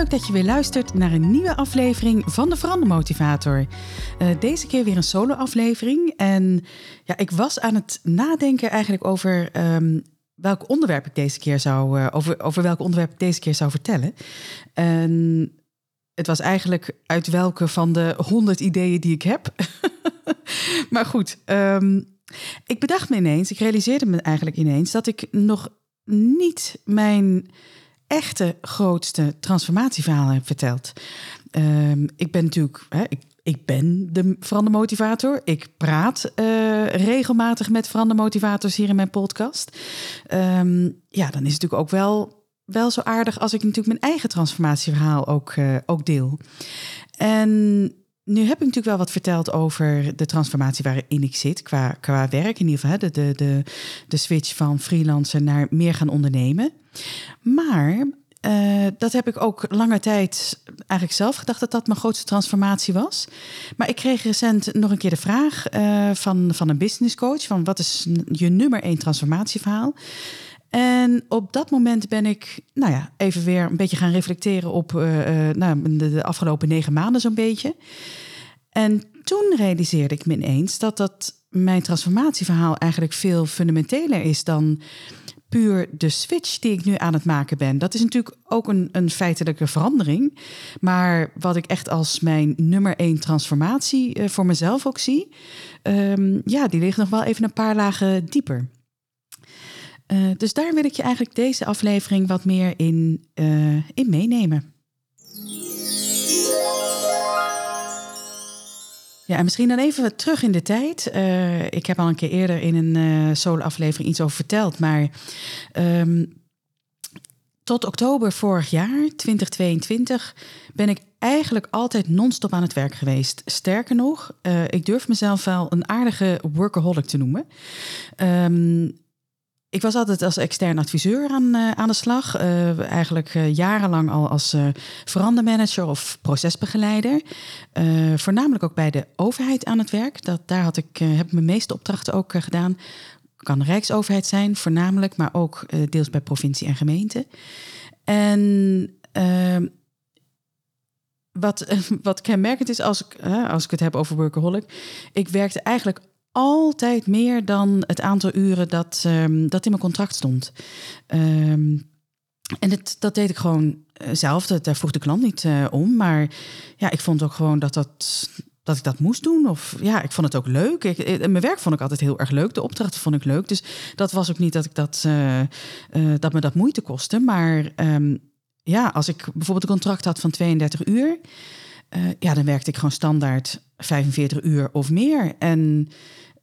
leuk dat je weer luistert naar een nieuwe aflevering van de Verandermotivator. Uh, deze keer weer een solo-aflevering. En ja, ik was aan het nadenken eigenlijk over um, welk onderwerp ik deze keer zou, uh, over, over welk onderwerp ik deze keer zou vertellen. En het was eigenlijk uit welke van de honderd ideeën die ik heb. maar goed, um, ik bedacht me ineens, ik realiseerde me eigenlijk ineens dat ik nog niet mijn echte grootste transformatieverhaal heb verteld. Um, ik ben natuurlijk, hè, ik, ik ben de verandermotivator. Ik praat uh, regelmatig met verandermotivators hier in mijn podcast. Um, ja, dan is het natuurlijk ook wel, wel zo aardig als ik natuurlijk mijn eigen transformatieverhaal ook, uh, ook deel. En nu heb ik natuurlijk wel wat verteld over de transformatie waarin ik zit qua, qua werk. In ieder geval de, de, de, de switch van freelancer naar meer gaan ondernemen. Maar uh, dat heb ik ook lange tijd eigenlijk zelf gedacht dat dat mijn grootste transformatie was. Maar ik kreeg recent nog een keer de vraag uh, van, van een business coach: van wat is je nummer één transformatieverhaal? En op dat moment ben ik, nou ja, even weer een beetje gaan reflecteren op uh, nou, de, afgelopen negen maanden zo'n beetje. En toen realiseerde ik me ineens dat dat mijn transformatieverhaal eigenlijk veel fundamenteler is dan puur de switch die ik nu aan het maken ben. Dat is natuurlijk ook een, een feitelijke verandering. Maar wat ik echt als mijn nummer één transformatie uh, voor mezelf ook zie, um, ja, die ligt nog wel even een paar lagen dieper. Uh, dus daar wil ik je eigenlijk deze aflevering wat meer in, uh, in meenemen. Ja, en misschien dan even terug in de tijd. Uh, ik heb al een keer eerder in een solo-aflevering iets over verteld. Maar um, tot oktober vorig jaar, 2022, ben ik eigenlijk altijd non-stop aan het werk geweest. Sterker nog, ik durf mezelf wel een aardige workaholic te noemen. Um, ik was altijd als extern adviseur aan, uh, aan de slag. Uh, eigenlijk uh, jarenlang al als verandermanager of procesbegeleider. voornamelijk ook bij de overheid aan het werk. Dat, daar had ik, heb mijn meeste opdrachten ook gedaan. Kan Rijksoverheid zijn, voornamelijk, maar ook deels bij provincie en gemeente. En ehm, wat, wat kenmerkend is als ik, als ik het heb over workaholic. Ik werkte eigenlijk altijd meer dan het aantal uren dat, um, dat in mijn contract stond. Um, en het, dat deed ik gewoon zelf. Dat, daar vroeg de klant niet uh, om. Maar ja, ik vond ook gewoon dat, dat, dat ik dat moest doen. Of ja, ik vond het ook leuk. Ik, mijn werk vond ik altijd heel erg leuk. De opdrachten vond ik leuk. Dus dat was ook niet dat ik dat, dat me dat moeite kostte. Maar um, ja, als ik bijvoorbeeld een contract had van 32 uur. ja, dan werkte ik gewoon standaard 45 uur of meer. En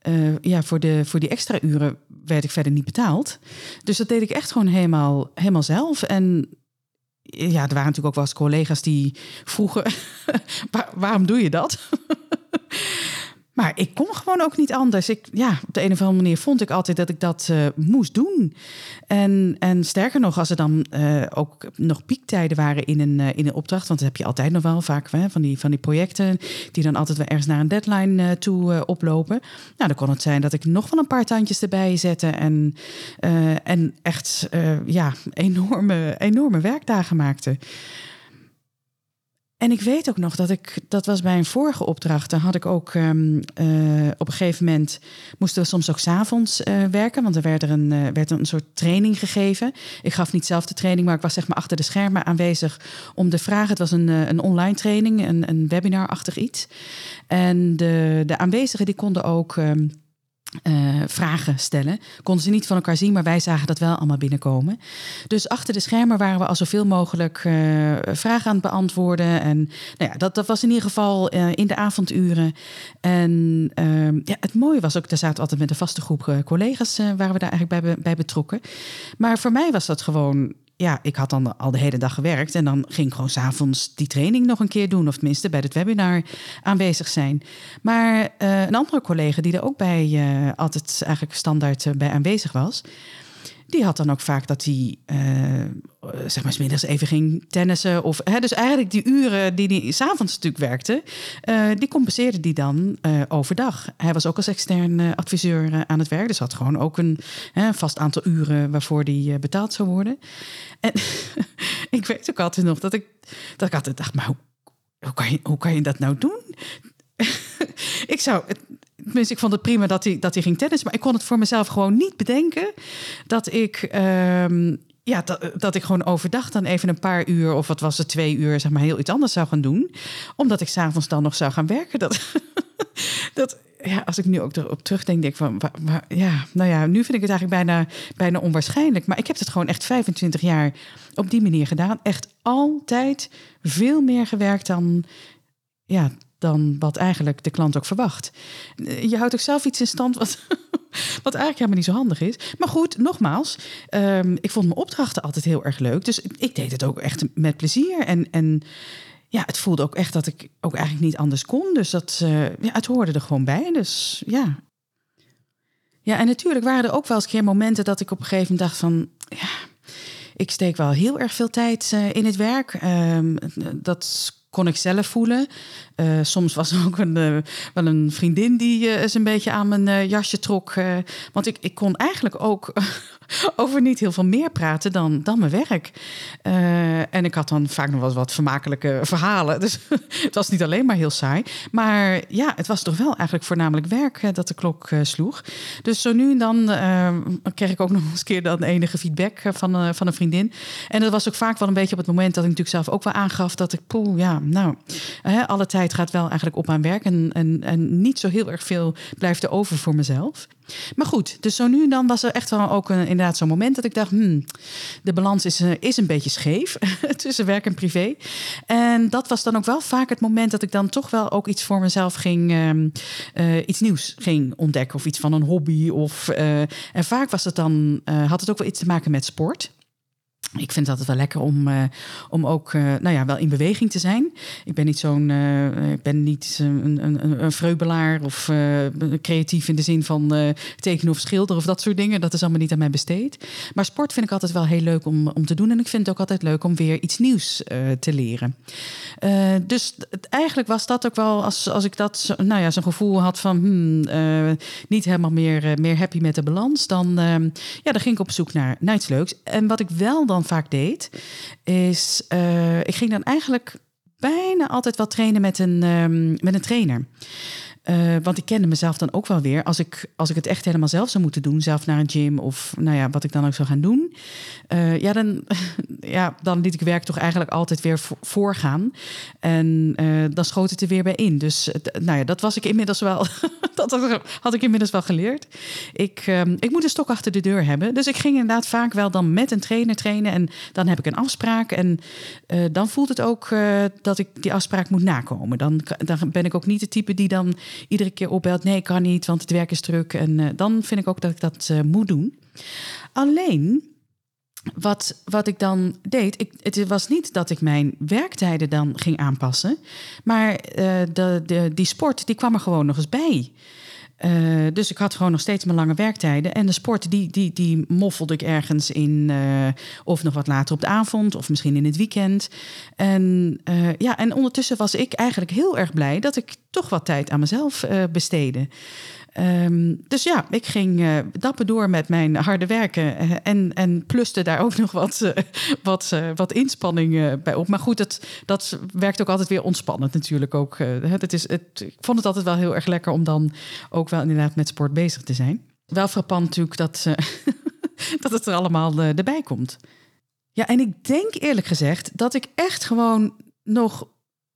uh, ja, voor, de, voor die extra uren werd ik verder niet betaald. Dus dat deed ik echt gewoon helemaal, helemaal zelf. En ja, er waren natuurlijk ook wel eens collega's die vroegen: Waar, waarom doe je dat? Maar ik kon gewoon ook niet anders. Ik, ja, op de een of andere manier vond ik altijd dat ik dat uh, moest doen. En, en sterker nog, als er dan uh, ook nog piektijden waren in een, uh, in een opdracht, want dat heb je altijd nog wel vaak hè, van, die, van die projecten, die dan altijd wel ergens naar een deadline toe oplopen. Nou, dan kon het zijn dat ik nog wel een paar tandjes erbij zette en, en echt ja, enorme, enorme werkdagen maakte. En ik weet ook nog dat ik, dat was bij een vorige opdracht, dan had ik ook um, uh, op een gegeven moment, moesten we soms ook s'avonds uh, werken, want er werd er een, uh, werd een soort training gegeven. Ik gaf niet zelf de training, maar ik was zeg maar achter de schermen aanwezig om de vragen. Het was een, een online training, een, een webinar-achtig iets. En de, de aanwezigen die konden ook. Um, uh, vragen stellen. Konden ze niet van elkaar zien, maar wij zagen dat wel allemaal binnenkomen. Dus achter de schermen waren we al zoveel mogelijk uh, vragen aan het beantwoorden. En nou ja, dat, dat was in ieder geval uh, in de avonduren. En ehm, ja, het mooie was ook, daar zaten altijd met een vaste groep collega's, waren we daar eigenlijk bij, bij betrokken. Maar voor mij was dat gewoon ja, ik had dan al de hele dag gewerkt en dan ging ik gewoon s'avonds die training nog een keer doen, of tenminste bij het webinar aanwezig zijn. Maar uh, een andere collega die er ook bij uh, altijd eigenlijk standaard uh, bij aanwezig was, die had dan ook vaak dat hij, uh, zeg maar, smiddags even ging tennissen. Of, hè, dus eigenlijk die uren die hij s'avonds natuurlijk werkte, uh, die compenseerde die dan overdag. Hij was ook als extern adviseur aan het werk. Dus had gewoon ook een hè, vast aantal uren waarvoor die betaald zou worden. En ik weet ook altijd nog dat ik, dat ik altijd dacht, maar hoe, hoe, kan, je, hoe kan je dat nou doen? ik zou, Tenminste, ik vond het prima dat hij, dat hij ging tennis. Maar ik kon het voor mezelf gewoon niet bedenken dat ik. Um, ja, dat, dat ik gewoon overdag dan even een paar uur, of wat was het, twee uur, zeg maar, heel iets anders zou gaan doen. Omdat ik s'avonds dan nog zou gaan werken. Dat, dat, ja, als ik nu ook erop terugdenk, denk ik van, ja, nou ja, nu vind ik het eigenlijk bijna, bijna onwaarschijnlijk. Maar ik heb het gewoon echt 25 jaar op die manier gedaan. Echt altijd veel meer gewerkt dan, ja, dan wat eigenlijk de klant ook verwacht. Je houdt ook zelf iets in stand wat, wat eigenlijk helemaal niet zo handig is. Maar goed, nogmaals, um, ik vond mijn opdrachten altijd heel erg leuk. Dus ik deed het ook echt met plezier. En, en ja, het voelde ook echt dat ik ook eigenlijk niet anders kon. Dus dat, uh, ja, het hoorde er gewoon bij. Dus ja. Ja, en natuurlijk waren er ook wel eens keer momenten dat ik op een gegeven moment dacht van... Ja, ik steek wel heel erg veel tijd uh, in het werk. Um, dat kon ik zelf voelen. Uh, soms was er ook een, uh, wel een vriendin die uh, eens een beetje aan mijn jasje trok. want ik, ik kon eigenlijk ook over niet heel veel meer praten dan, dan mijn werk. en ik had dan vaak nog wel wat vermakelijke verhalen. Dus het was niet alleen maar heel saai. Maar ja, het was toch wel eigenlijk voornamelijk werk dat de klok sloeg. Dus zo nu en dan kreeg ik ook nog eens keer dan enige feedback van, van een vriendin. En dat was ook vaak wel een beetje op het moment dat ik natuurlijk zelf ook wel aangaf dat ik, poeh, ja, nou, alle tijd gaat wel eigenlijk op aan werk. En, en, en niet zo heel erg veel blijft er over voor mezelf. Maar goed, dus zo nu en dan was er echt wel ook een, inderdaad zo'n moment dat ik dacht: hmm, de balans is, uh, is een beetje scheef tussen werk en privé. En dat was dan ook wel vaak het moment dat ik dan toch wel ook iets voor mezelf ging, uh, iets nieuws ging ontdekken. Of iets van een hobby. Of, uh, en vaak was het dan, had het ook wel iets te maken met sport. Ik vind het altijd wel lekker om, uh, om ook uh, nou ja, wel in beweging te zijn. Ik ben niet zo'n uh, ik ben niet een, een, een vreubelaar of creatief in de zin van tekenen of schilderen of dat soort dingen. Dat is allemaal niet aan mij besteed. Maar sport vind ik altijd wel heel leuk om, om te doen. En ik vind het ook altijd leuk om weer iets nieuws te leren. dus eigenlijk was dat ook wel, als, als ik dat nou ja, zo'n gevoel had van hmm, niet helemaal meer, meer happy met de balans, dan, ja, dan ging ik op zoek naar, naar iets leuks. En wat ik wel dan vaak deed, is uh, ik ging dan eigenlijk bijna altijd wel trainen met een, um, met een trainer. Uh, want ik kende mezelf dan ook wel weer. Als ik, als ik het echt helemaal zelf zou moeten doen, zelf naar een gym of nou ja, wat ik dan ook zou gaan doen. Uh, ja, dan, ja, dan liet ik werk toch eigenlijk altijd weer voorgaan. En uh, dan schoot het er weer bij in. Dus nou ja, dat was ik inmiddels wel. dat had ik inmiddels wel geleerd. Ik, um, ik moet een stok achter de deur hebben. Dus ik ging inderdaad vaak wel dan met een trainer trainen. En dan heb ik een afspraak. En dan voelt het ook dat ik die afspraak moet nakomen. Dan, dan ben ik ook niet de type die dan iedere keer opbelt: nee, ik kan niet, want het werk is druk. En uh, dan vind ik ook dat ik dat uh, moet doen. Alleen. Wat, wat ik dan deed, ik, het was niet dat ik mijn werktijden dan ging aanpassen, maar uh, de, de, die sport die kwam er gewoon nog eens bij. Uh, dus ik had gewoon nog steeds mijn lange werktijden. En de sport, die, die, die moffelde ik ergens in. Uh, of nog wat later op de avond, of misschien in het weekend. En, uh, ja, en ondertussen was ik eigenlijk heel erg blij dat ik toch wat tijd aan mezelf besteedde. Um, dus ja, ik ging uh, dapper door met mijn harde werken. Uh, en, en pluste daar ook nog wat, uh, wat, wat inspanning bij op. Maar goed, dat, dat werkt ook altijd weer ontspannend natuurlijk ook. het is, het, ik vond het altijd wel heel erg lekker om dan ook wel inderdaad met sport bezig te zijn. Wel frappant natuurlijk dat, dat het er allemaal erbij komt. Ja, en ik denk eerlijk gezegd dat ik echt gewoon nog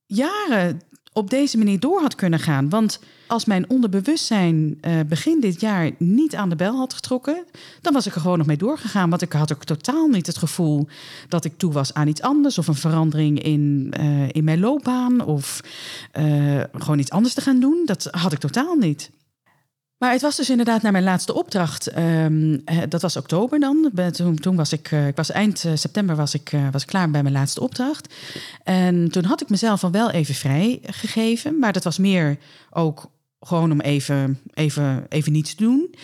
jaren op deze manier door had kunnen gaan. Want als mijn onderbewustzijn uh, begin dit jaar niet aan de bel had getrokken, dan was ik er gewoon nog mee doorgegaan. Want ik had ook totaal niet het gevoel dat ik toe was aan iets anders of een verandering in, uh, in mijn loopbaan of uh, gewoon iets anders te gaan doen. Dat had ik totaal niet. Maar het was dus inderdaad naar mijn laatste opdracht. Um, dat was oktober dan. Toen, toen was ik, ik was eind september was ik, was klaar bij mijn laatste opdracht. En toen had ik mezelf al wel even vrij gegeven. Maar dat was meer ook gewoon om even, even, even niets te doen.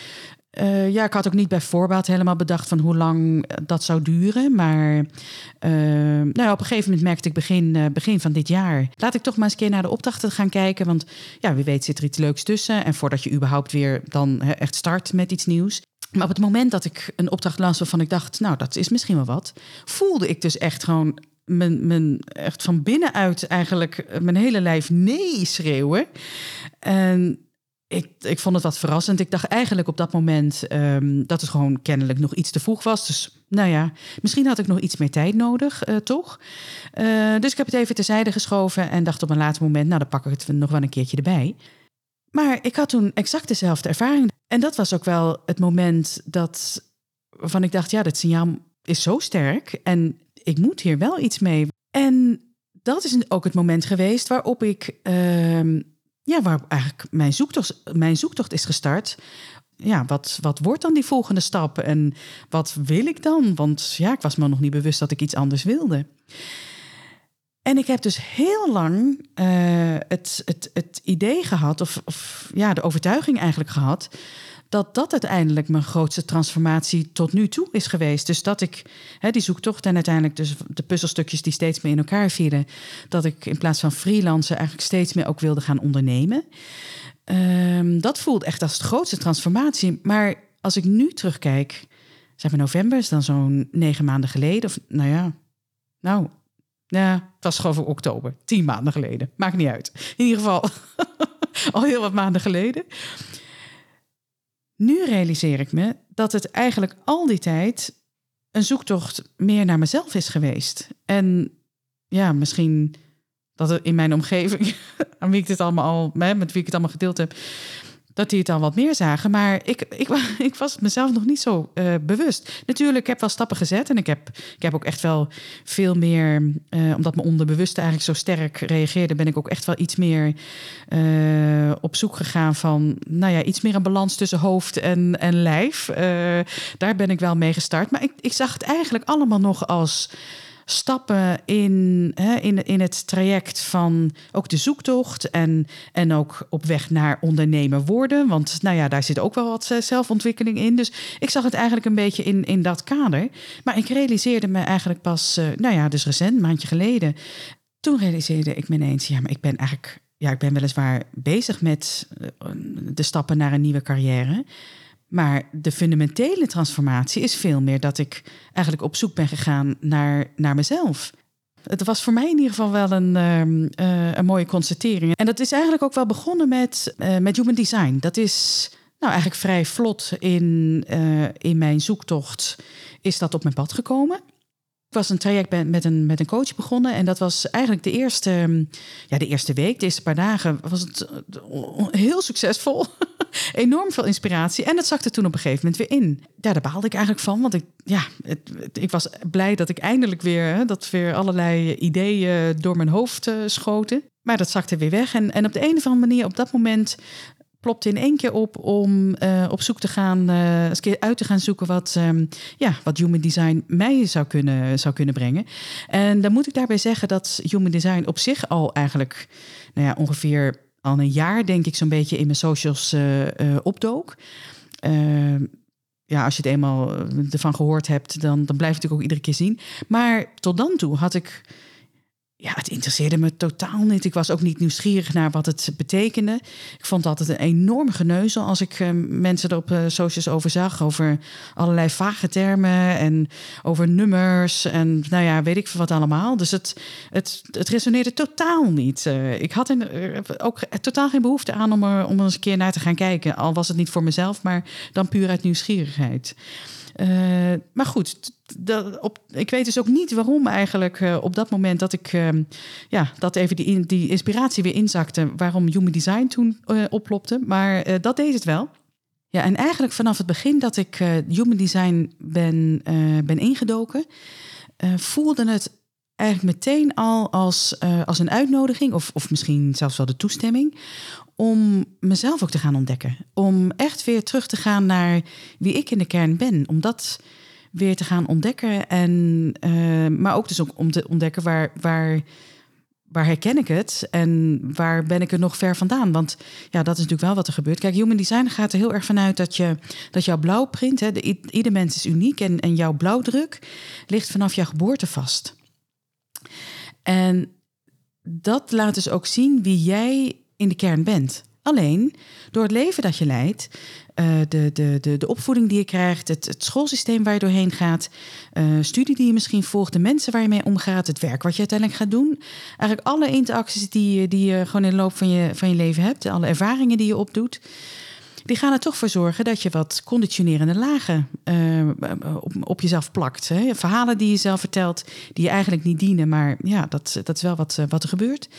Uh, ja, ik had ook niet bij voorbaat helemaal bedacht van hoe lang dat zou duren. Maar uh, nou, op een gegeven moment merkte ik begin, uh, begin van dit jaar. Laat ik toch maar eens een keer naar de opdrachten gaan kijken. Want ja, wie weet zit er iets leuks tussen. En voordat je überhaupt weer dan echt start met iets nieuws. Maar op het moment dat ik een opdracht las waarvan ik dacht, nou, dat is misschien wel wat, voelde ik dus echt gewoon mijn, mijn, echt van binnenuit eigenlijk mijn hele lijf nee schreeuwen. En ik, ik vond het wat verrassend. Ik dacht eigenlijk op dat moment um, dat het gewoon kennelijk nog iets te vroeg was. Dus nou ja, misschien had ik nog iets meer tijd nodig, uh, toch? Uh, dus ik heb het even terzijde geschoven en dacht op een later moment, nou dan pak ik het nog wel een keertje erbij. Maar ik had toen exact dezelfde ervaring. En dat was ook wel het moment dat, waarvan ik dacht, ja, dat signaal is zo sterk en ik moet hier wel iets mee. En dat is ook het moment geweest waarop ik, uh, ja, waar eigenlijk mijn zoektocht, mijn zoektocht is gestart. Ja, wat, wat wordt dan die volgende stap en wat wil ik dan? Want ja, ik was me nog niet bewust dat ik iets anders wilde. En ik heb dus heel lang uh, het, het, het idee gehad, of, of ja, de overtuiging eigenlijk gehad, dat dat uiteindelijk mijn grootste transformatie tot nu toe is geweest. Dus dat ik hè, die zoektocht en uiteindelijk dus de puzzelstukjes die steeds meer in elkaar vielen, dat ik in plaats van freelancen eigenlijk steeds meer ook wilde gaan ondernemen. Um, dat voelt echt als de grootste transformatie. Maar als ik nu terugkijk, zeg maar november is dan zo'n negen maanden geleden, of nou ja, nou, ja, het was gewoon voor oktober, tien maanden geleden, maakt niet uit. In ieder geval al heel wat maanden geleden. Nu realiseer ik me dat het eigenlijk al die tijd een zoektocht meer naar mezelf is geweest. En ja, misschien dat er in mijn omgeving, aan wie ik dit allemaal al, met wie ik het allemaal gedeeld heb, dat die het al wat meer zagen. Maar ik, ik, ik was mezelf nog niet zo uh, bewust. Natuurlijk, ik heb wel stappen gezet. En ik heb, ik heb ook echt wel veel meer, uh, omdat mijn onderbewuste eigenlijk zo sterk reageerde, ben ik ook echt wel iets meer uh, op zoek gegaan van, nou ja, iets meer een balans tussen hoofd en, en lijf. daar ben ik wel mee gestart. Maar ik, ik zag het eigenlijk allemaal nog als stappen in, hè, in, in het traject van ook de zoektocht en, en ook op weg naar ondernemer worden. Want nou ja, daar zit ook wel wat eh, zelfontwikkeling in. Dus ik zag het eigenlijk een beetje in, in dat kader. Maar ik realiseerde me eigenlijk pas, uh, nou ja, dus recent, een maandje geleden. Toen realiseerde ik me ineens, ja, maar ik ben eigenlijk, ja, ik ben weliswaar bezig met eh, de stappen naar een nieuwe carrière. Maar de fundamentele transformatie is veel meer dat ik eigenlijk op zoek ben gegaan naar, naar mezelf. Het was voor mij in ieder geval wel een, uh, een mooie constatering. En dat is eigenlijk ook wel begonnen met, uh, met human design. Dat is nou eigenlijk vrij vlot in, uh, in mijn zoektocht is dat op mijn pad gekomen. Ik was een traject met een, met een coach begonnen. En dat was eigenlijk de eerste, ja, de eerste week, de eerste paar dagen, was het heel succesvol. Enorm veel inspiratie. En dat zakte toen op een gegeven moment weer in. Ja, daar baalde ik eigenlijk van. Want ik, ja, het, ik was blij dat ik eindelijk weer, hè, dat weer allerlei ideeën door mijn hoofd uh, schoten. Maar dat zakte weer weg. En, en op de een of andere manier, op dat moment plopte in één keer op om uh, op zoek te gaan, uh, eens keer uit te gaan zoeken wat, um, ja, wat human design mij zou kunnen, zou kunnen brengen. En dan moet ik daarbij zeggen dat human design op zich al eigenlijk nou ja, ongeveer al een jaar, denk ik, zo'n beetje in mijn socials uh, opdook. Ehm, ja, als je het eenmaal ervan gehoord hebt, dan, dan blijf je het ook iedere keer zien. Maar tot dan toe had ik ja, het interesseerde me totaal niet. Ik was ook niet nieuwsgierig naar wat het betekende. Ik vond het altijd een enorm geneuzel als ik uh, mensen er op uh, socials over zag. Over allerlei vage termen en over nummers en nou ja, weet ik veel wat allemaal. Dus het, het, het resoneerde totaal niet. Uh, ik had ook totaal geen behoefte aan om er, om eens een keer naar te gaan kijken. Al was het niet voor mezelf, maar dan puur uit nieuwsgierigheid. Maar goed, dat, op, ik weet dus ook niet waarom eigenlijk op dat moment dat ik ehm, ja, dat even die, die inspiratie weer inzakte, waarom Human Design toen oplopte. Maar dat deed het wel. Ja, en eigenlijk vanaf het begin dat ik Human Design ben, ben ingedoken, voelde het eigenlijk meteen al als, als een uitnodiging, of, of misschien zelfs wel de toestemming, om mezelf ook te gaan ontdekken. Om echt weer terug te gaan naar wie ik in de kern ben. Om dat weer te gaan ontdekken. En, uh, maar ook dus ook om te ontdekken waar, waar, waar herken ik het en waar ben ik er nog ver vandaan. Want ja, dat is natuurlijk wel wat er gebeurt. Kijk, human design gaat er heel erg vanuit dat, je, dat jouw blauwprint, hè, de, ieder mens is uniek en, en jouw blauwdruk ligt vanaf jouw geboorte vast. En dat laat dus ook zien wie jij in de kern bent. Alleen door het leven dat je leidt, uh, de, de, de, de opvoeding die je krijgt, het, het schoolsysteem waar je doorheen gaat, uh, studie die je misschien volgt, de mensen waar je mee omgaat, het werk wat je uiteindelijk gaat doen. Eigenlijk alle interacties die, die je gewoon in de loop van je, van je leven hebt, alle ervaringen die je opdoet die gaan er toch voor zorgen dat je wat conditionerende lagen uh, op, op, jezelf plakt. Hè? Verhalen die je zelf vertelt, die je eigenlijk niet dienen, maar ja, dat, dat is wel wat, wat er gebeurt.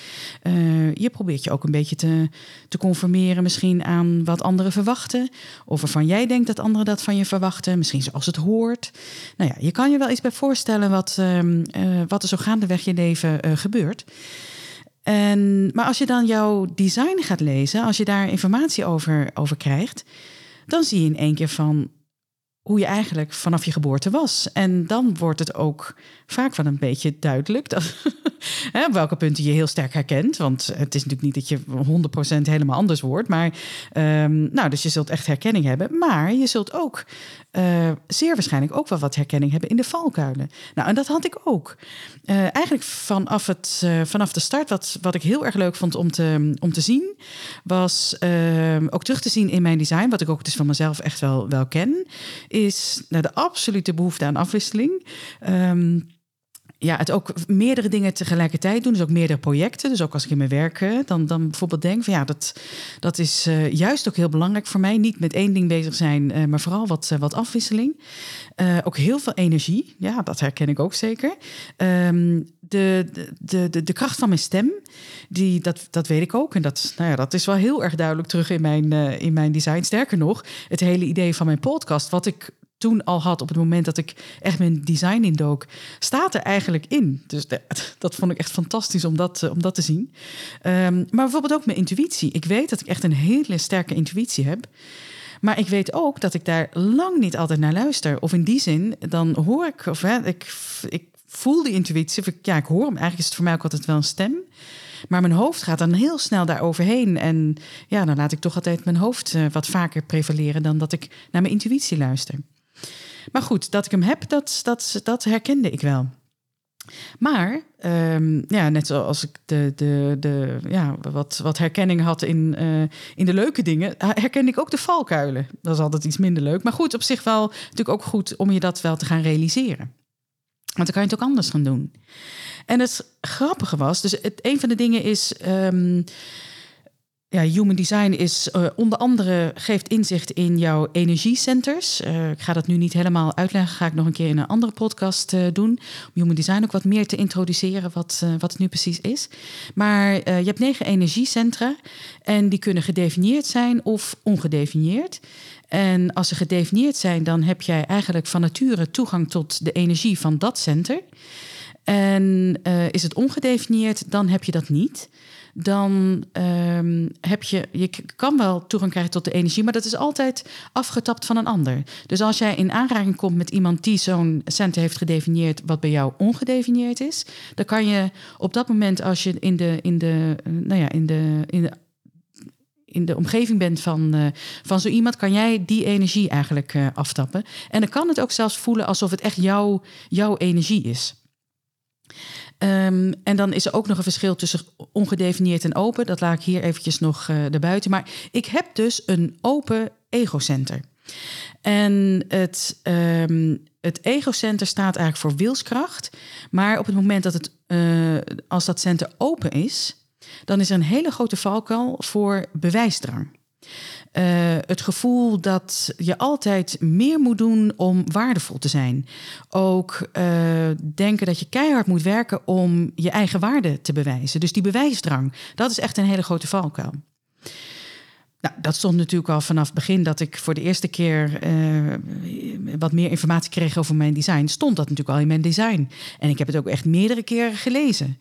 Uh, je probeert je ook een beetje te, te conformeren, misschien aan wat anderen verwachten, of waarvan jij denkt dat anderen dat van je verwachten, misschien zoals het hoort. Nou ja, je kan je wel iets bij voorstellen wat, uh, wat er zo gaandeweg je leven gebeurt. En, maar als je dan jouw design gaat lezen, als je daar informatie over, over krijgt, dan zie je in één keer van hoe je eigenlijk vanaf je geboorte was. En dan wordt het ook vaak wel een beetje duidelijk dat, hè, welke punten je heel sterk herkent. Want het is natuurlijk niet dat je 100% helemaal anders wordt. Maar, um, nou, dus je zult echt herkenning hebben. Maar je zult ook uh, zeer waarschijnlijk ook wel wat herkenning hebben in de valkuilen. Nou, en dat had ik ook. Uh, eigenlijk vanaf, het, uh, vanaf de start, wat, wat ik heel erg leuk vond om te, om te zien, was ehm, ook terug te zien in mijn design, wat ik ook dus van mezelf echt wel, wel ken, is nou, de absolute behoefte aan afwisseling. Um, ja, het ook meerdere dingen tegelijkertijd doen. Dus ook meerdere projecten. Dus ook als ik in mijn werk dan, dan bijvoorbeeld denk van ja, dat, dat is uh, juist ook heel belangrijk voor mij. Niet met één ding bezig zijn, uh, maar vooral wat, uh, wat afwisseling. ook heel veel energie. Ja, dat herken ik ook zeker. Um, de, de, de, de kracht van mijn stem, die, dat, dat weet ik ook. En dat, nou ja, dat is wel heel erg duidelijk terug in mijn, in mijn design. Sterker nog, het hele idee van mijn podcast, wat ik toen al had op het moment dat ik echt mijn design indook, staat er eigenlijk in. Dus dat, vond ik echt fantastisch om dat, eh, om dat te zien. Um, maar bijvoorbeeld ook mijn intuïtie. Ik weet dat ik echt een hele sterke intuïtie heb. Maar ik weet ook dat ik daar lang niet altijd naar luister. Of in die zin, dan hoor ik, of hè, ik, ik voel die intuïtie. Ik, ja, ik hoor hem. Eigenlijk is het voor mij ook altijd wel een stem. Maar mijn hoofd gaat dan heel snel daar overheen. En ja, dan laat ik toch altijd mijn hoofd uh, wat vaker prevaleren dan dat ik naar mijn intuïtie luister. Maar goed, dat ik hem heb, dat, dat, dat herkende ik wel. Maar um, ja, net zoals ik de, de, de, ja, wat, wat herkenning had in, uh, in de leuke dingen, herkende ik ook de valkuilen. Dat is altijd iets minder leuk. Maar goed, op zich wel natuurlijk ook goed om je dat wel te gaan realiseren. Want dan kan je het ook anders gaan doen. En het grappige was, dus het, een van de dingen is. Um, ja, human design is uh, onder andere geeft inzicht in jouw energiecenters. Uh, ik ga dat nu niet helemaal uitleggen, ga ik nog een keer in een andere podcast uh, doen. Om human design ook wat meer te introduceren, wat, wat het nu precies is. Maar je hebt negen energiecentra en die kunnen gedefinieerd zijn of ongedefinieerd. En als ze gedefinieerd zijn, dan heb jij eigenlijk van nature toegang tot de energie van dat center. En is het ongedefinieerd, dan heb je dat niet dan um, heb je, je kan wel toegang krijgen tot de energie, maar dat is altijd afgetapt van een ander. Dus als jij in aanraking komt met iemand die zo'n center heeft gedefinieerd, wat bij jou ongedefinieerd is, dan kan je op dat moment, als je in de, in de, nou ja, in de, in de in de omgeving bent van, uh, van zo iemand, kan jij die energie eigenlijk uh, aftappen. En dan kan het ook zelfs voelen alsof het echt jouw, jouw energie is. Um, en dan is er ook nog een verschil tussen ongedefinieerd en open. Dat laat ik hier eventjes nog uh, erbuiten. Maar ik heb dus een open egocenter. En het, um, het egocenter staat eigenlijk voor wilskracht. Maar op het moment dat het, uh, als dat center open is, dan is er een hele grote valkuil voor bewijsdrang. Uh, het gevoel dat je altijd meer moet doen om waardevol te zijn. Ook uh, denken dat je keihard moet werken om je eigen waarde te bewijzen. Dus die bewijsdrang, dat is echt een hele grote valkuil. Nou, dat stond natuurlijk al vanaf het begin dat ik voor de eerste keer uh, wat meer informatie kreeg over mijn design. Stond dat natuurlijk al in mijn design. En ik heb het ook echt meerdere keren gelezen.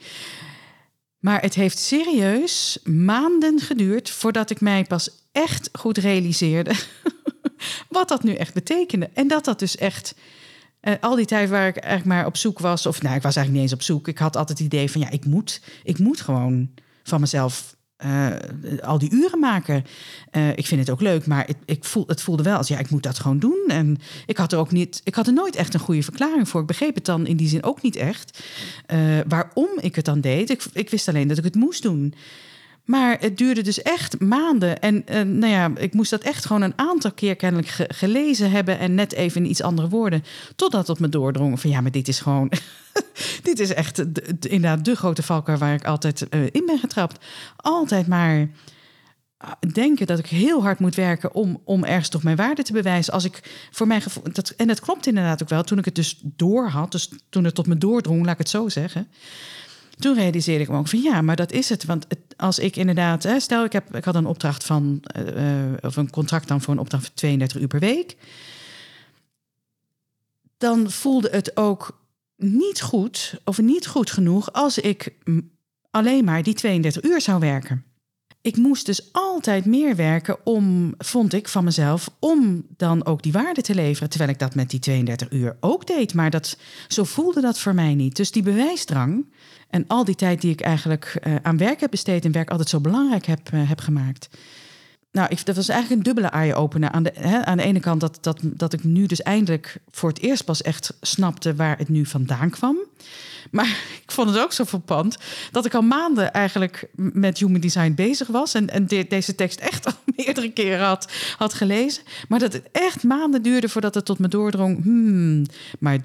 Maar het heeft serieus maanden geduurd voordat ik mij pas echt goed realiseerde wat dat nu echt betekende. En dat dat dus echt. Uh, al die tijd waar ik eigenlijk maar op zoek was, of nou, ik was eigenlijk niet eens op zoek. Ik had altijd het idee van ja, ik moet, ik moet gewoon van mezelf uh, al die uren maken. Uh, ik vind het ook leuk, maar het, ik voel, het voelde wel als ja, ik moet dat gewoon doen. En ik had er ook niet, ik had er nooit echt een goede verklaring voor. Ik begreep het dan in die zin ook niet echt. Uh, waarom ik het dan deed. Ik, ik wist alleen dat ik het moest doen. Maar het duurde dus echt maanden. En uh, nou ja, ik moest dat echt gewoon een aantal keer kennelijk ge gelezen hebben. En net even in iets andere woorden. Totdat het me doordrong van ja, maar dit is gewoon. dit is echt de, de, inderdaad de grote valkuil waar ik altijd uh, in ben getrapt. Altijd maar denken dat ik heel hard moet werken om, om ergens toch mijn waarde te bewijzen. Als ik voor mijn gevoel. Dat, en dat klopt inderdaad ook wel. Toen ik het dus door had, dus toen het tot me doordrong, laat ik het zo zeggen toen realiseerde ik me ook van ja, maar dat is het. Want als ik inderdaad, hè, stel ik, heb, ik had een opdracht van, uh, of een contract dan voor een opdracht van 32 uur per week. Dan voelde het ook niet goed of niet goed genoeg als ik alleen maar die 32 uur zou werken. Ik moest dus altijd meer werken om, vond ik van mezelf, om dan ook die waarde te leveren. Terwijl ik dat met die 32 uur ook deed. Maar dat, zo voelde dat voor mij niet. Dus die bewijsdrang, en al die tijd die ik eigenlijk uh, aan werk heb besteed en werk altijd zo belangrijk heb, uh, heb gemaakt. Nou, ik, dat was eigenlijk een dubbele eye-opener. Aan de, aan de ene kant dat, dat, dat ik nu dus eindelijk voor het eerst pas echt snapte waar het nu vandaan kwam. Maar ik vond het ook zo verpand dat ik al maanden eigenlijk met human design bezig was. En, en de, deze tekst echt al meerdere keren had, had gelezen. Maar dat het echt maanden duurde voordat het tot me doordrong. Hmm, maar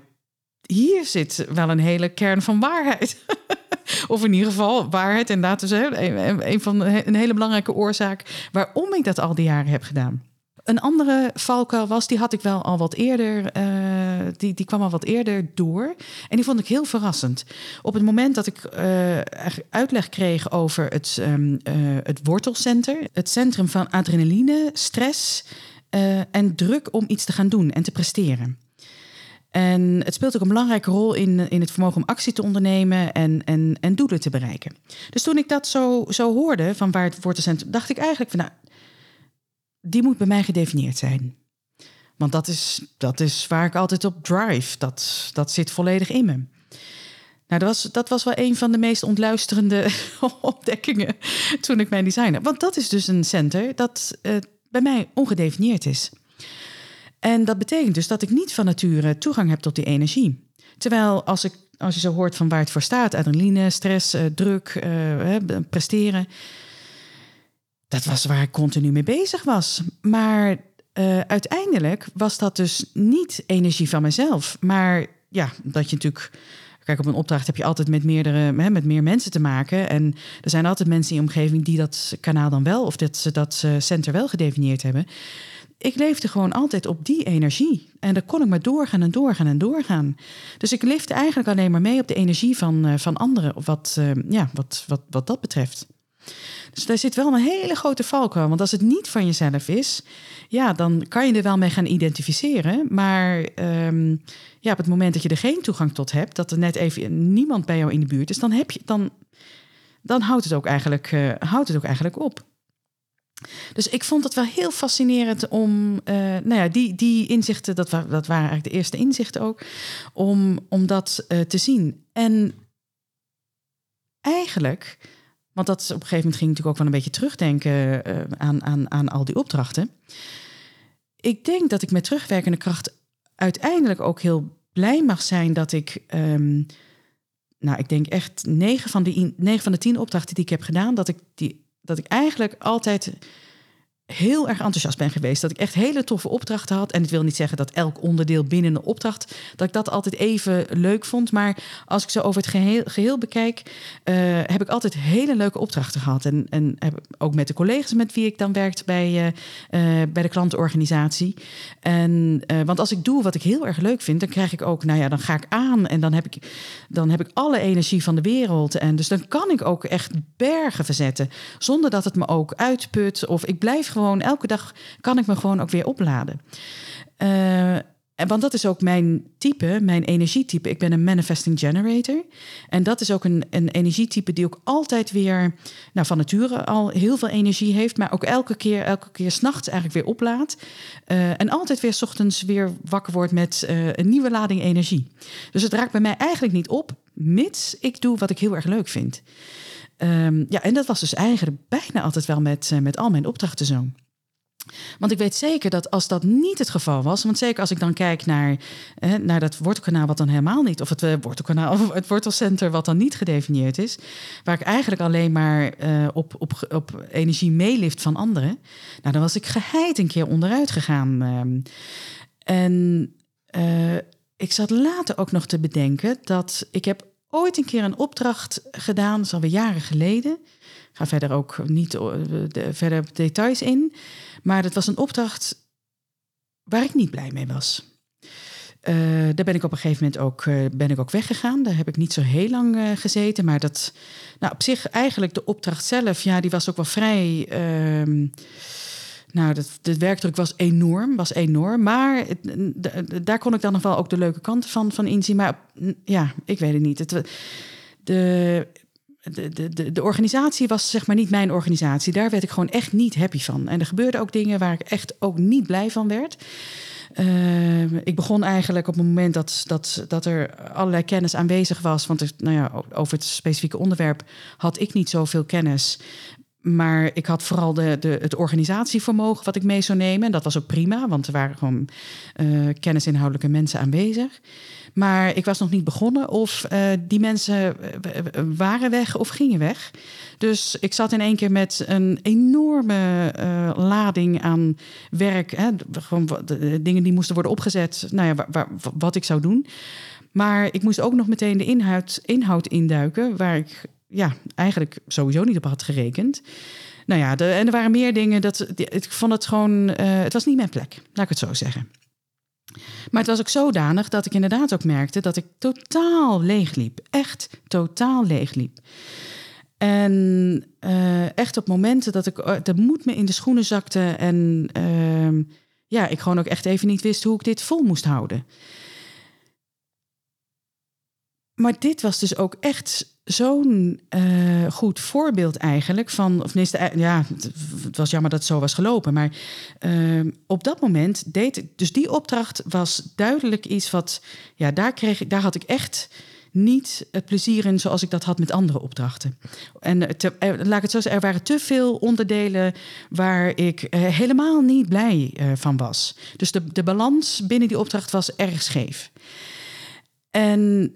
hier zit wel een hele kern van waarheid. of in ieder geval waarheid. En laten we een, van een hele belangrijke oorzaak waarom ik dat al die jaren heb gedaan. Een andere valkuil was, die had ik wel al wat eerder, uh, die, die kwam al wat eerder door. En die vond ik heel verrassend. Op het moment dat ik uh, uitleg kreeg over het, um, het wortelcenter, het centrum van adrenaline, stress en druk om iets te gaan doen en te presteren. En het speelt ook een belangrijke rol in, in het vermogen om actie te ondernemen en, en, en doelen te bereiken. Dus toen ik dat zo, zo hoorde van waar het wortelcentrum, dacht ik eigenlijk van nou, die moet bij mij gedefinieerd zijn. Want dat is, dat is waar ik altijd op drive. Dat, dat zit volledig in me. Nou, dat was, dat was wel een van de meest ontluisterende ontdekkingen toen ik mijn designer. Want dat is dus een center dat uh, bij mij ongedefinieerd is. En dat betekent dus dat ik niet van nature toegang heb tot die energie. Terwijl als, ik, als je zo hoort van waar het voor staat, adrenaline, stress, uh, druk, uh, presteren, dat was waar ik continu mee bezig was. Maar uh, uiteindelijk was dat dus niet energie van mezelf. Maar ja, dat je natuurlijk. Kijk, op een opdracht heb je altijd met meerdere, met meer mensen te maken. En er zijn altijd mensen in je omgeving die dat kanaal dan wel, of dat ze dat center wel gedefinieerd hebben. Ik leefde gewoon altijd op die energie. En dan kon ik maar doorgaan en doorgaan en doorgaan. Dus ik leefde eigenlijk alleen maar mee op de energie van, uh, van anderen, wat, uh, ja, wat, wat, wat dat betreft. Dus daar zit wel een hele grote valkuil. Want als het niet van jezelf is, ja, dan kan je er wel mee gaan identificeren. Maar um, ja, op het moment dat je er geen toegang tot hebt, dat er net even niemand bij jou in de buurt is, dan, heb je, dan, dan houdt, het ook eigenlijk, uh, houdt het ook eigenlijk op. Dus ik vond het wel heel fascinerend om, uh, nou ja, die, die inzichten, dat, dat waren eigenlijk de eerste inzichten ook, om, om dat uh, te zien. En eigenlijk want dat op een gegeven moment ging natuurlijk ook wel een beetje terugdenken uh, aan, aan, aan al die opdrachten. Ik denk dat ik met terugwerkende kracht uiteindelijk ook heel blij mag zijn dat ik, um, nou, ik denk echt negen van, de, negen van de tien opdrachten die ik heb gedaan, dat ik, die, dat ik eigenlijk altijd heel erg enthousiast ben geweest. Dat ik echt hele toffe opdrachten had. En het wil niet zeggen dat elk onderdeel binnen een opdracht... dat ik dat altijd even leuk vond. Maar als ik zo over het geheel, geheel bekijk... Uh, heb ik altijd hele leuke opdrachten gehad. En, en heb, ook met de collega's met wie ik dan werkte bij, uh, uh, bij de klantenorganisatie. En, want als ik doe wat ik heel erg leuk vind... dan krijg ik ook, nou ja, dan ga ik aan... en dan heb ik, dan heb ik alle energie van de wereld. En dus dan kan ik ook echt bergen verzetten... zonder dat het me ook uitput. Of ik blijf gewoon, elke dag kan ik me gewoon ook weer opladen. Uh, want dat is ook mijn type, mijn energietype. Ik ben een manifesting generator. En dat is ook een, een energietype die ook altijd weer, nou, van nature al heel veel energie heeft, maar ook elke keer, elke keer s'nachts eigenlijk weer oplaadt. Uh, en altijd weer s ochtends weer wakker wordt met uh, een nieuwe lading energie. Dus het raakt bij mij eigenlijk niet op, mits ik doe wat ik heel erg leuk vind. Um, ja, en dat was dus eigenlijk bijna altijd wel met, uh, met al mijn opdrachten zo. Want ik weet zeker dat als dat niet het geval was, want zeker als ik dan kijk naar, eh, naar dat wortelkanaal wat dan helemaal niet, of het uh, wortelkanaal of het wortelcenter wat dan niet gedefinieerd is, waar ik eigenlijk alleen maar uh, op, op, op energie meelift van anderen, nou dan was ik geheid een keer onderuit gegaan. en ik zat later ook nog te bedenken dat ik heb ooit een keer een opdracht gedaan, dat is alweer jaren geleden. Ik ga verder ook niet de, verder details in. Maar dat was een opdracht waar ik niet blij mee was. Uh, daar ben ik op een gegeven moment ook, uh, ben ik ook weggegaan. Daar heb ik niet zo heel lang gezeten. Maar dat, nou, op zich eigenlijk de opdracht zelf, ja, die was ook wel vrij. Uh, nou, dat, de werkdruk was enorm, was enorm. Maar daar kon ik dan nog wel ook de leuke kanten van, van inzien. Maar ja, ik weet het niet. Het, de, de, de, de, organisatie was zeg maar niet mijn organisatie. Daar werd ik gewoon echt niet happy van. En er gebeurden ook dingen waar ik echt ook niet blij van werd. Uh, ik begon eigenlijk op het moment dat, dat, dat er allerlei kennis aanwezig was. Want er, nou ja, over het specifieke onderwerp had ik niet zoveel kennis. Maar ik had vooral de, de, het organisatievermogen wat ik mee zou nemen. En dat was ook prima, want er waren gewoon uh, kennisinhoudelijke mensen aanwezig. Maar ik was nog niet begonnen of uh, die mensen waren weg of gingen weg. Dus ik zat in één keer met een enorme lading aan werk. Hè, gewoon dingen die moesten worden opgezet. Nou ja, wat ik zou doen. Maar ik moest ook nog meteen de inhoud, inhoud induiken, waar ik ja, eigenlijk sowieso niet op had gerekend. Nou ja, de, en er waren meer dingen dat ik vond het gewoon, uh, het was niet mijn plek, laat ik het zo zeggen. Maar het was ook zodanig dat ik inderdaad ook merkte dat ik totaal leeg liep. Echt totaal leeg liep. En uh, echt op momenten dat ik uh, de moed me in de schoenen zakte en uh, ja, ik gewoon ook echt even niet wist hoe ik dit vol moest houden. Maar dit was dus ook echt zo'n uh, goed voorbeeld eigenlijk van, of tenminste, eh, ja, het was jammer dat het zo was gelopen, maar uh, op dat moment deed dus die opdracht was duidelijk iets wat, ja, daar kreeg ik, daar had ik echt niet het plezier in zoals ik dat had met andere opdrachten. En te, laat ik het zo zeggen, er waren te veel onderdelen waar ik helemaal niet blij van was. Dus de, de balans binnen die opdracht was erg scheef. En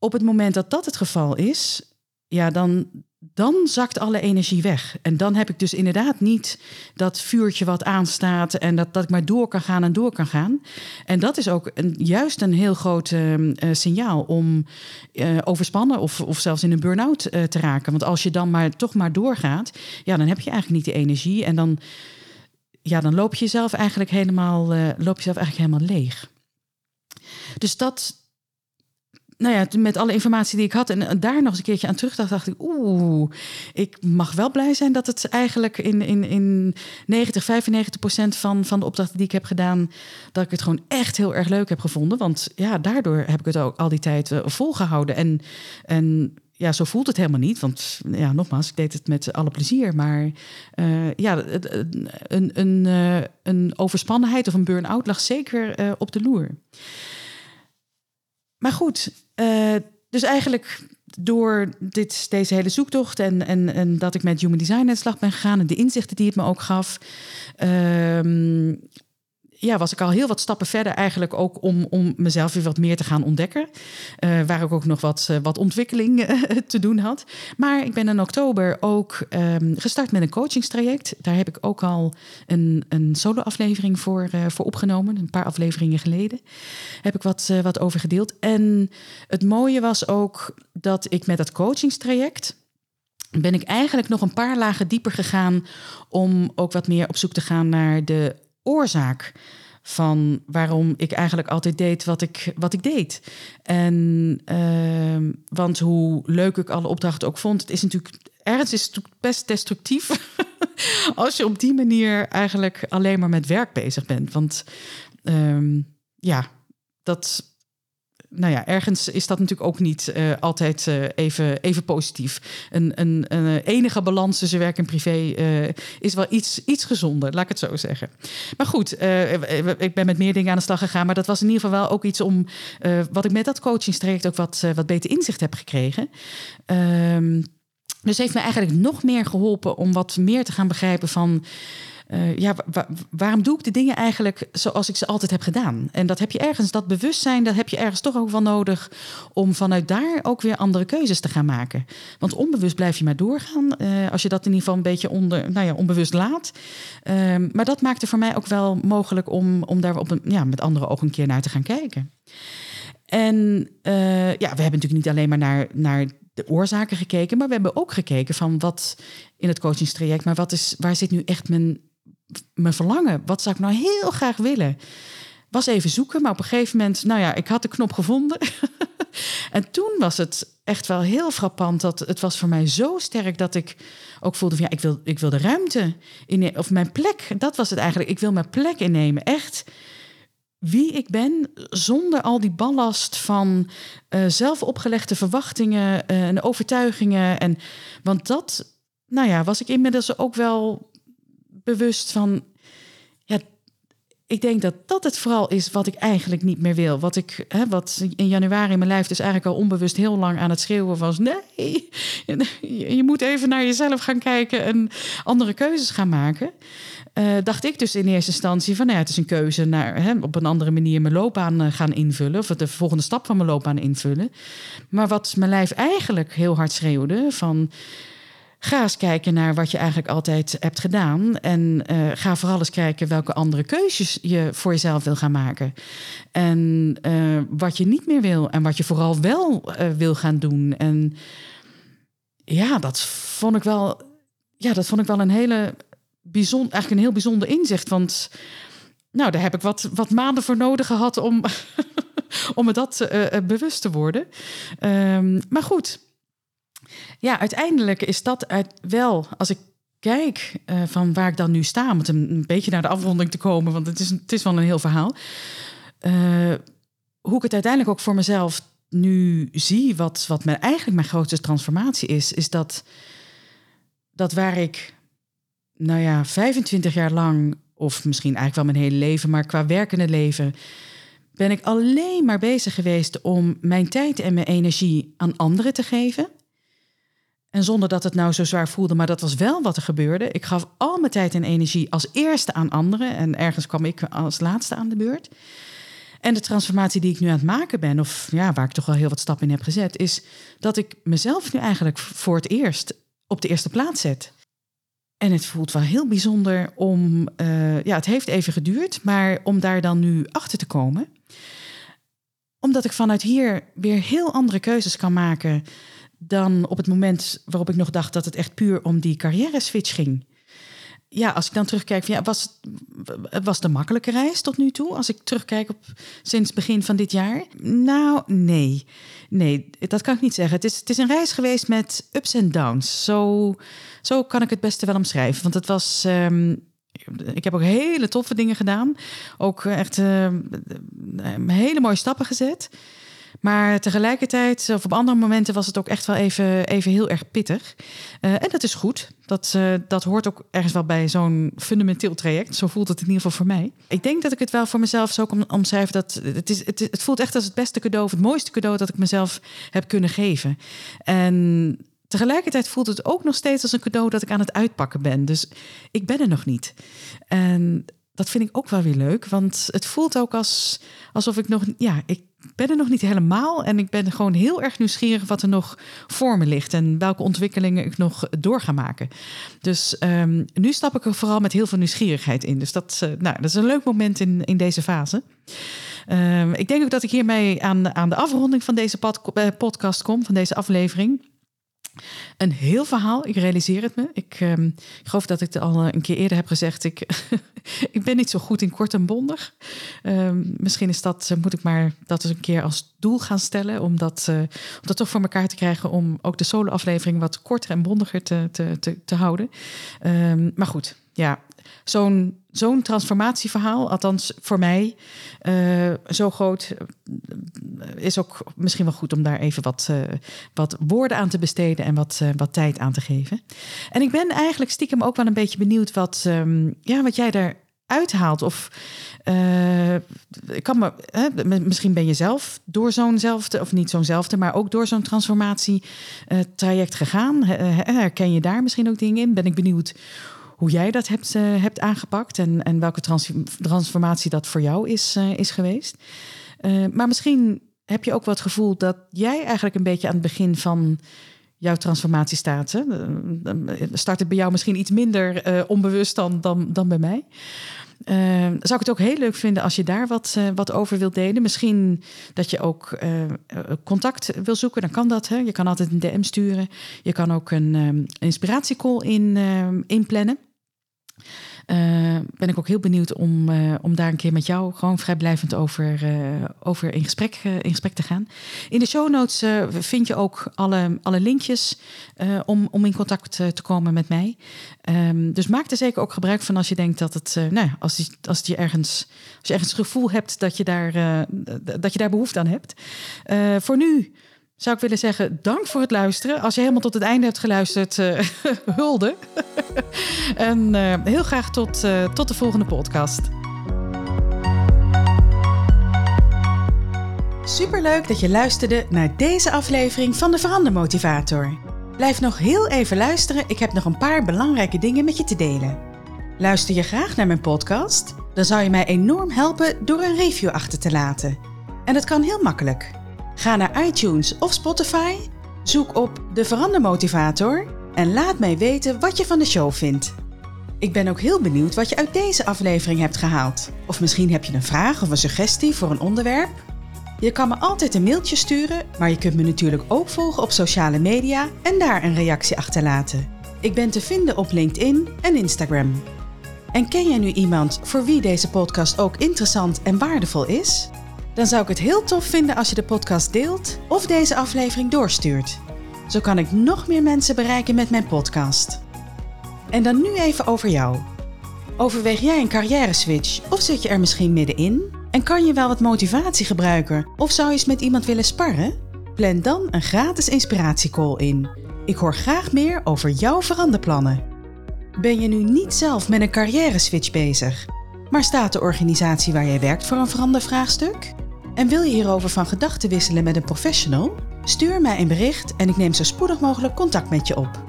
op het moment dat dat het geval is, ja, dan, dan zakt alle energie weg. En dan heb ik dus inderdaad niet dat vuurtje wat aanstaat en dat, dat ik maar door kan gaan en door kan gaan. En dat is ook een, juist een heel groot uh, signaal om uh, overspannen of, of zelfs in een burn-out uh, te raken. Want als je dan maar toch maar doorgaat, ja, dan heb je eigenlijk niet de energie en dan, ja, dan loop je jezelf eigenlijk helemaal, loop je zelf eigenlijk helemaal leeg. Dus dat, nou ja, met alle informatie die ik had en daar nog eens een keertje aan terugdacht, dacht ik, oeh, ik mag wel blij zijn dat het eigenlijk in, in, in 90, 95 procent van, van de opdrachten die ik heb gedaan, dat ik het gewoon echt heel erg leuk heb gevonden. Want ja, daardoor heb ik het ook al die tijd uh, volgehouden. En, en ja, zo voelt het helemaal niet. Want ja, nogmaals, ik deed het met alle plezier. Maar uh, ja, een, een, een overspannenheid of een burn-out lag zeker op de loer. Maar goed, uh, dus eigenlijk door dit, deze hele zoektocht en, en, en dat ik met Human Design aan de slag ben gegaan en de inzichten die het me ook gaf, uh, ja, was ik al heel wat stappen verder eigenlijk ook om, om mezelf weer wat meer te gaan ontdekken. Uh, waar ik ook nog wat, uh, wat ontwikkeling uh, te doen had. Maar ik ben in oktober ook um, gestart met een coachingstraject. Daar heb ik ook al een, een solo-aflevering voor, voor opgenomen. Een paar afleveringen geleden heb ik wat, wat over gedeeld. En het mooie was ook dat ik met dat coachingstraject ben ik eigenlijk nog een paar lagen dieper gegaan om ook wat meer op zoek te gaan naar de oorzaak van waarom ik eigenlijk altijd deed wat ik, wat ik deed. En uh, want hoe leuk ik alle opdrachten ook vond, het is natuurlijk ergens is het best destructief als je op die manier eigenlijk alleen maar met werk bezig bent. Want um, ja, dat nou ja, ergens is dat natuurlijk ook niet uh, altijd uh, even, even positief. Een, een, enige balans tussen werk en privé uh, is wel iets, iets gezonder, laat ik het zo zeggen. Maar goed, ik ben met meer dingen aan de slag gegaan. Maar dat was in ieder geval wel ook iets om wat ik met dat coachingstraject ook wat, wat beter inzicht heb gekregen. Um, dus heeft me eigenlijk nog meer geholpen om wat meer te gaan begrijpen van uh, ja, waarom doe ik de dingen eigenlijk zoals ik ze altijd heb gedaan? En dat heb je ergens, dat bewustzijn, dat heb je ergens toch ook wel nodig om vanuit daar ook weer andere keuzes te gaan maken. Want onbewust blijf je maar doorgaan, uh, als je dat in ieder geval een beetje onder, nou ja, onbewust laat. Uh, maar dat maakte voor mij ook wel mogelijk om, om daar op een, ja, met andere ogen een keer naar te gaan kijken. En uh, ja, we hebben natuurlijk niet alleen maar naar, naar de oorzaken gekeken, maar we hebben ook gekeken van wat in het coachingstraject, maar wat is, waar zit nu echt mijn mijn verlangen. Wat zou ik nou heel graag willen? Was even zoeken, maar op een gegeven moment, nou ja, ik had de knop gevonden. en toen was het echt wel heel frappant dat het was voor mij zo sterk dat ik ook voelde van ja, ik wil, ik wil de ruimte in, of mijn plek. Dat was het eigenlijk. Ik wil mijn plek innemen. Echt wie ik ben zonder al die ballast van uh, zelf opgelegde verwachtingen uh, en overtuigingen. En, want dat, nou ja, was ik inmiddels ook wel bewust van, ja, ik denk dat dat het vooral is wat ik eigenlijk niet meer wil. Wat ik, hè, wat in januari mijn lijf dus eigenlijk al onbewust heel lang aan het schreeuwen was: nee, je moet even naar jezelf gaan kijken en andere keuzes gaan maken. Uh, dacht ik dus in eerste instantie van, nou ja, het is een keuze naar hè, op een andere manier mijn loopbaan uh, gaan invullen, of de volgende stap van mijn loopbaan invullen. Maar wat mijn lijf eigenlijk heel hard schreeuwde van, Ga eens kijken naar wat je eigenlijk altijd hebt gedaan. En uh, ga vooral eens kijken welke andere keuzes je voor jezelf wil gaan maken. En uh, wat je niet meer wil en wat je vooral wel uh, wil gaan doen. En ja, dat vond ik wel, ja, dat vond ik wel een hele bijzonder, eigenlijk een heel bijzonder inzicht. Want nou, daar heb ik wat, wat maanden voor nodig gehad om, om me dat bewust te worden. Um, maar goed ja, uiteindelijk is dat wel, als ik kijk uh, van waar ik dan nu sta, om een, een, beetje naar de afronding te komen, want het is, het is wel een heel verhaal. Uh, hoe ik het uiteindelijk ook voor mezelf nu zie, wat, wat mijn, eigenlijk mijn grootste transformatie is, is dat, dat waar ik, nou ja, 25 jaar lang, of misschien eigenlijk wel mijn hele leven, maar qua werkende leven, ben ik alleen maar bezig geweest om mijn tijd en mijn energie aan anderen te geven. En zonder dat het nou zo zwaar voelde, maar dat was wel wat er gebeurde. Ik gaf al mijn tijd en energie als eerste aan anderen. En ergens kwam ik als laatste aan de beurt. En de transformatie die ik nu aan het maken ben, of ja, waar ik toch wel heel wat stappen in heb gezet, is dat ik mezelf nu eigenlijk voor het eerst op de eerste plaats zet. En het voelt wel heel bijzonder om, uh, ja, het heeft even geduurd, maar om daar dan nu achter te komen. Omdat ik vanuit hier weer heel andere keuzes kan maken dan op het moment waarop ik nog dacht dat het echt puur om die carrière switch ging. Ja, als ik dan terugkijk, ja, was het was de makkelijke reis tot nu toe? Als ik terugkijk op sinds begin van dit jaar? Nou, nee. Nee, dat kan ik niet zeggen. Het is, het is een reis geweest met ups en downs. Zo, zo kan ik het beste wel omschrijven. Want het was. Um, ik heb ook hele toffe dingen gedaan. Ook echt uh, hele mooie stappen gezet. Maar tegelijkertijd, of op andere momenten, was het ook echt wel even, even heel erg pittig. Uh, en dat is goed. Dat, uh, dat hoort ook ergens wel bij zo'n fundamenteel traject. Zo voelt het in ieder geval voor mij. Ik denk dat ik het wel voor mezelf zo kan omschrijven. Dat het, is, het, het voelt echt als het beste cadeau, of het mooiste cadeau dat ik mezelf heb kunnen geven. En tegelijkertijd voelt het ook nog steeds als een cadeau dat ik aan het uitpakken ben. Dus ik ben er nog niet. En dat vind ik ook wel weer leuk. Want het voelt ook als, alsof ik nog. Ja, ik ben er nog niet helemaal. En ik ben gewoon heel erg nieuwsgierig wat er nog voor me ligt. En welke ontwikkelingen ik nog door ga maken. Dus ehm, nu stap ik er vooral met heel veel nieuwsgierigheid in. Dus dat, uh, nou, dat is een leuk moment in, in deze fase. Um, ik denk ook dat ik hiermee aan, aan de afronding van deze eh, podcast kom, van deze aflevering. Een heel verhaal, ik realiseer het me. Ik, um, ik geloof dat ik het al een keer eerder heb gezegd. Ik, ik ben niet zo goed in kort en bondig. Um, misschien is dat, moet ik maar dat eens een keer als doel gaan stellen. Om dat, uh, om dat toch voor elkaar te krijgen. Om ook de solo-aflevering wat korter en bondiger te, te, te, te houden. Um, maar goed, ja, zo'n zo'n transformatieverhaal, althans voor mij, uh, zo groot, uh, is ook misschien wel goed om daar even wat, uh, wat woorden aan te besteden en wat, wat tijd aan te geven. En ik ben eigenlijk stiekem ook wel een beetje benieuwd wat, um, ja, wat jij daar uithaalt. Of ik kan me, misschien ben je zelf door zo'nzelfde, of niet zo'nzelfde, maar ook door zo'n transformatietraject gegaan. Herken je daar misschien ook dingen in? Ben ik benieuwd hoe jij dat hebt, uh, hebt aangepakt en, en welke trans transformatie dat voor jou is, uh, is geweest. Uh, maar misschien heb je ook wat gevoel dat jij eigenlijk een beetje aan het begin van jouw transformatie staat. Hè? Start het bij jou misschien iets minder onbewust dan, dan, dan bij mij. zou ik het ook heel leuk vinden als je daar wat, wat over wilt delen. Misschien dat je ook contact wil zoeken, dan kan dat. Hè? Je kan altijd een DM sturen. Je kan ook een um, inspiratiecall in, inplannen. Uh, ben ik ook heel benieuwd om, uh, om daar een keer met jou gewoon vrijblijvend over, uh, over in, gesprek, in gesprek te gaan. In de show notes vind je ook alle, alle linkjes om, om in contact te komen met mij. Um, dus maak er zeker ook gebruik van als je denkt dat het, nou als, die, als, die ergens, als je ergens het gevoel hebt dat je daar, dat je daar behoefte aan hebt. voor nu zou ik willen zeggen, dank voor het luisteren. Als je helemaal tot het einde hebt geluisterd, uh, hulde. en uh, heel graag tot, uh, tot de volgende podcast. Superleuk dat je luisterde naar deze aflevering van de Verandermotivator. Blijf nog heel even luisteren, ik heb nog een paar belangrijke dingen met je te delen. Luister je graag naar mijn podcast? Dan zou je mij enorm helpen door een review achter te laten. En dat kan heel makkelijk. Ga naar iTunes of Spotify, zoek op de Verandermotivator en laat mij weten wat je van de show vindt. Ik ben ook heel benieuwd wat je uit deze aflevering hebt gehaald. Of misschien heb je een vraag of een suggestie voor een onderwerp. Je kan me altijd een mailtje sturen, maar je kunt me natuurlijk ook volgen op sociale media en daar een reactie achterlaten. Ik ben te vinden op LinkedIn en Instagram. En ken jij nu iemand voor wie deze podcast ook interessant en waardevol is? Dan zou ik het heel tof vinden als je de podcast deelt of deze aflevering doorstuurt. Zo kan ik nog meer mensen bereiken met mijn podcast. En dan nu even over jou. Overweeg jij een carrière switch of zit je er misschien middenin? En kan je wel wat motivatie gebruiken of zou je eens met iemand willen sparren? Plan dan een gratis inspiratiecall in. Ik hoor graag meer over jouw veranderplannen. Ben je nu niet zelf met een carrière switch bezig, maar staat de organisatie waar jij werkt voor een verandervraagstuk? En wil je hierover van gedachten wisselen met een professional? Stuur mij een bericht en ik neem zo spoedig mogelijk contact met je op.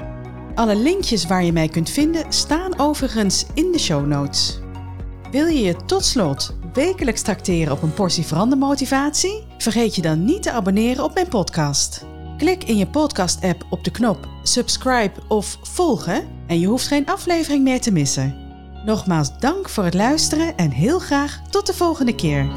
Alle linkjes waar je mij kunt vinden staan overigens in de show notes. Wil je je tot slot wekelijks tracteren op een portie verandermotivatie? Vergeet je dan niet te abonneren op mijn podcast. Klik in je podcast-app op de knop subscribe of volgen en je hoeft geen aflevering meer te missen. Nogmaals dank voor het luisteren en heel graag tot de volgende keer.